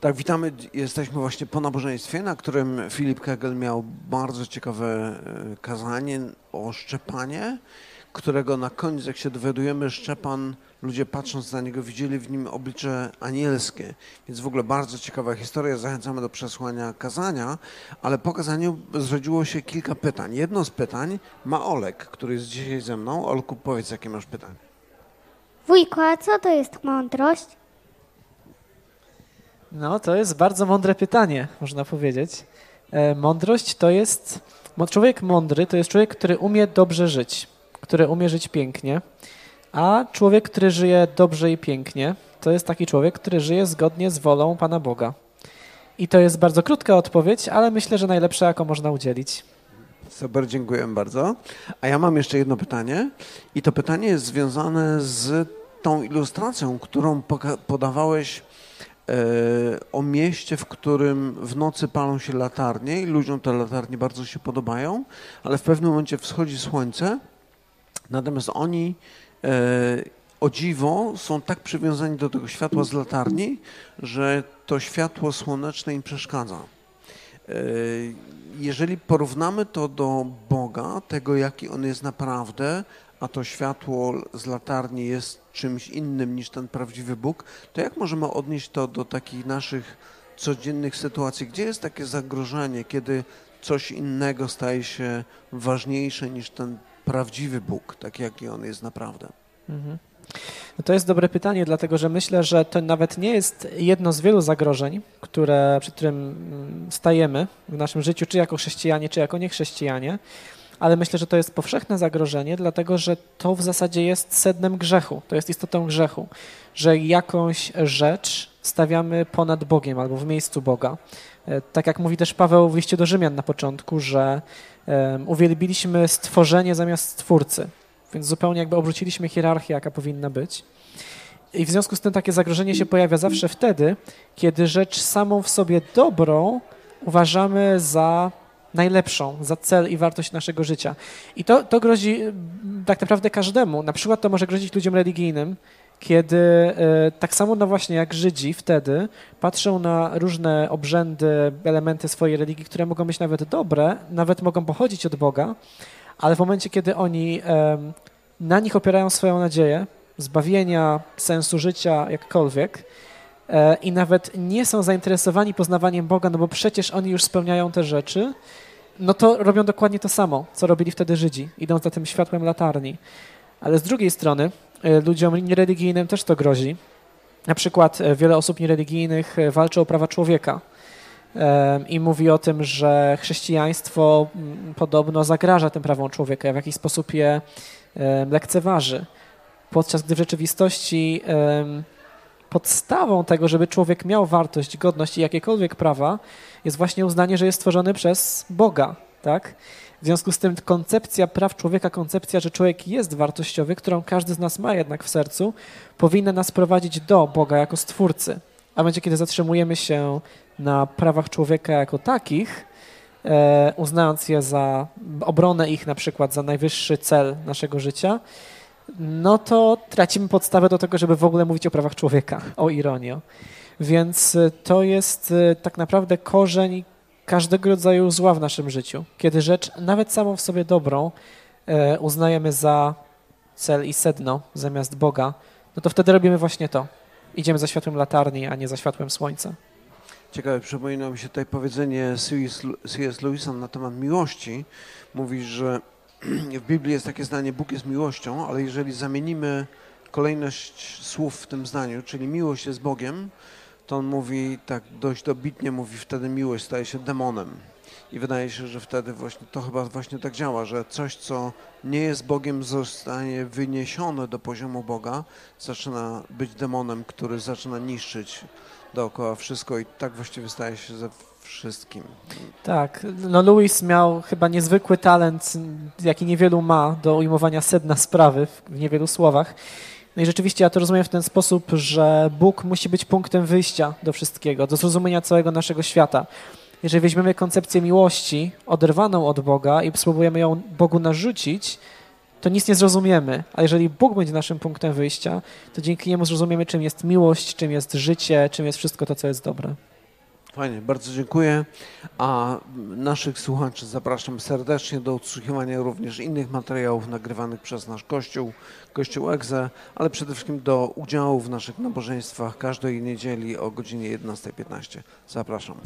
Tak, witamy. Jesteśmy właśnie po nabożeństwie, na którym Filip Kegel miał bardzo ciekawe e, kazanie o Szczepanie, którego na koniec, jak się dowiadujemy, Szczepan, ludzie patrząc na niego, widzieli w nim oblicze anielskie. Więc w ogóle bardzo ciekawa historia. Zachęcamy do przesłania kazania, ale po kazaniu zrodziło się kilka pytań. Jedno z pytań ma Olek, który jest dzisiaj ze mną. Olku, powiedz, jakie masz pytanie. Wujko, a co to jest mądrość? No, to jest bardzo mądre pytanie, można powiedzieć. E, mądrość to jest. Człowiek mądry to jest człowiek, który umie dobrze żyć, który umie żyć pięknie, a człowiek, który żyje dobrze i pięknie, to jest taki człowiek, który żyje zgodnie z wolą Pana Boga. I to jest bardzo krótka odpowiedź, ale myślę, że najlepsza, jaką można udzielić. Super, dziękuję bardzo. A ja mam jeszcze jedno pytanie i to pytanie jest związane z tą ilustracją, którą podawałeś o mieście, w którym w nocy palą się latarnie i ludziom te latarnie bardzo się podobają, ale w pewnym momencie wschodzi słońce, natomiast oni e, o dziwo są tak przywiązani do tego światła z latarni, że to światło słoneczne im przeszkadza. E, jeżeli porównamy to do Boga, tego jaki On jest naprawdę, a to światło z latarni jest czymś innym niż ten prawdziwy Bóg, to jak możemy odnieść to do takich naszych codziennych sytuacji? Gdzie jest takie zagrożenie, kiedy coś innego staje się ważniejsze niż ten prawdziwy Bóg, tak jaki on jest naprawdę? Mhm. No to jest dobre pytanie, dlatego że myślę, że to nawet nie jest jedno z wielu zagrożeń, które, przed którym mm, stajemy w naszym życiu, czy jako chrześcijanie, czy jako niechrześcijanie, ale myślę, że to jest powszechne zagrożenie, dlatego że to w zasadzie jest sednem grzechu, to jest istotą grzechu, że jakąś rzecz stawiamy ponad Bogiem albo w miejscu Boga. E, tak jak mówi też Paweł w liście do Rzymian na początku, że uwielbiliśmy stworzenie zamiast stwórcy, więc zupełnie jakby obróciliśmy hierarchię, jaka powinna być. I w związku z tym takie zagrożenie się pojawia zawsze wtedy, kiedy rzecz samą w sobie dobrą uważamy za najlepszą, za cel i wartość naszego życia. I to, to grozi mm, tak naprawdę każdemu. Na przykład to może grozić ludziom religijnym, kiedy e, tak samo no właśnie jak Żydzi wtedy patrzą na różne obrzędy, elementy swojej religii, które mogą być nawet dobre, nawet mogą pochodzić od Boga, ale w momencie, kiedy oni na nich opierają swoją nadzieję, zbawienia, sensu życia, jakkolwiek, i nawet nie są zainteresowani poznawaniem Boga, no bo przecież oni już spełniają te rzeczy, no to robią dokładnie to samo, co robili wtedy Żydzi, idąc za tym światłem latarni. Ale z drugiej strony e, ludziom niereligijnym też to grozi. Na przykład e, wiele osób niereligijnych walczy o prawa człowieka i mówi o tym, że chrześcijaństwo podobno zagraża tym prawom człowieka, w jakiś sposób je lekceważy, podczas gdy w rzeczywistości podstawą tego, żeby człowiek miał wartość, godność i jakiekolwiek prawa, jest właśnie uznanie, że jest stworzony przez Boga, tak? W związku z tym koncepcja praw człowieka, koncepcja, że człowiek jest wartościowy, którą każdy z nas ma jednak w sercu, powinna nas prowadzić do Boga jako stwórcy. A będzie, kiedy zatrzymujemy się na prawach człowieka jako takich, e, uznając je za obronę ich na przykład za najwyższy cel naszego życia, no to tracimy podstawę do tego, żeby w ogóle mówić o prawach człowieka, o ironię. Więc y, to jest y, tak naprawdę korzeń każdego rodzaju zła w naszym życiu. Kiedy rzecz, nawet samą w sobie dobrą, e, uznajemy za cel i sedno zamiast Boga, no to wtedy robimy właśnie to. Idziemy za światłem latarni, a nie za światłem słońca. Ciekawe, przypomina mi się tutaj powiedzenie C.S. Lewisa na temat miłości. Mówi, że w Biblii jest takie zdanie, Bóg jest miłością, ale jeżeli zamienimy kolejność słów w tym zdaniu, czyli miłość jest Bogiem, to on mówi tak dość dobitnie, mówi wtedy miłość staje się demonem. I wydaje się, że wtedy właśnie to chyba właśnie tak działa, że coś, co nie jest Bogiem, zostanie wyniesione do poziomu Boga, zaczyna być demonem, który zaczyna niszczyć dookoła wszystko i tak właściwie staje się ze wszystkim. Tak, no Louis miał chyba niezwykły talent, jaki niewielu ma do ujmowania sedna sprawy w niewielu słowach. No i rzeczywiście ja to rozumiem w ten sposób, że Bóg musi być punktem wyjścia do wszystkiego, do zrozumienia całego naszego świata. Jeżeli weźmiemy koncepcję miłości oderwaną od Boga i spróbujemy ją Bogu narzucić, to nic nie zrozumiemy. A jeżeli Bóg będzie naszym punktem wyjścia, to dzięki niemu zrozumiemy, czym jest miłość, czym jest życie, czym jest wszystko to, co jest dobre. Fajnie, bardzo dziękuję. A naszych słuchaczy zapraszam serdecznie do odsłuchiwania również innych materiałów nagrywanych przez nasz Kościół, Kościół Egze, ale przede wszystkim do udziału w naszych nabożeństwach każdej niedzieli o godzinie 11.15. Zapraszam.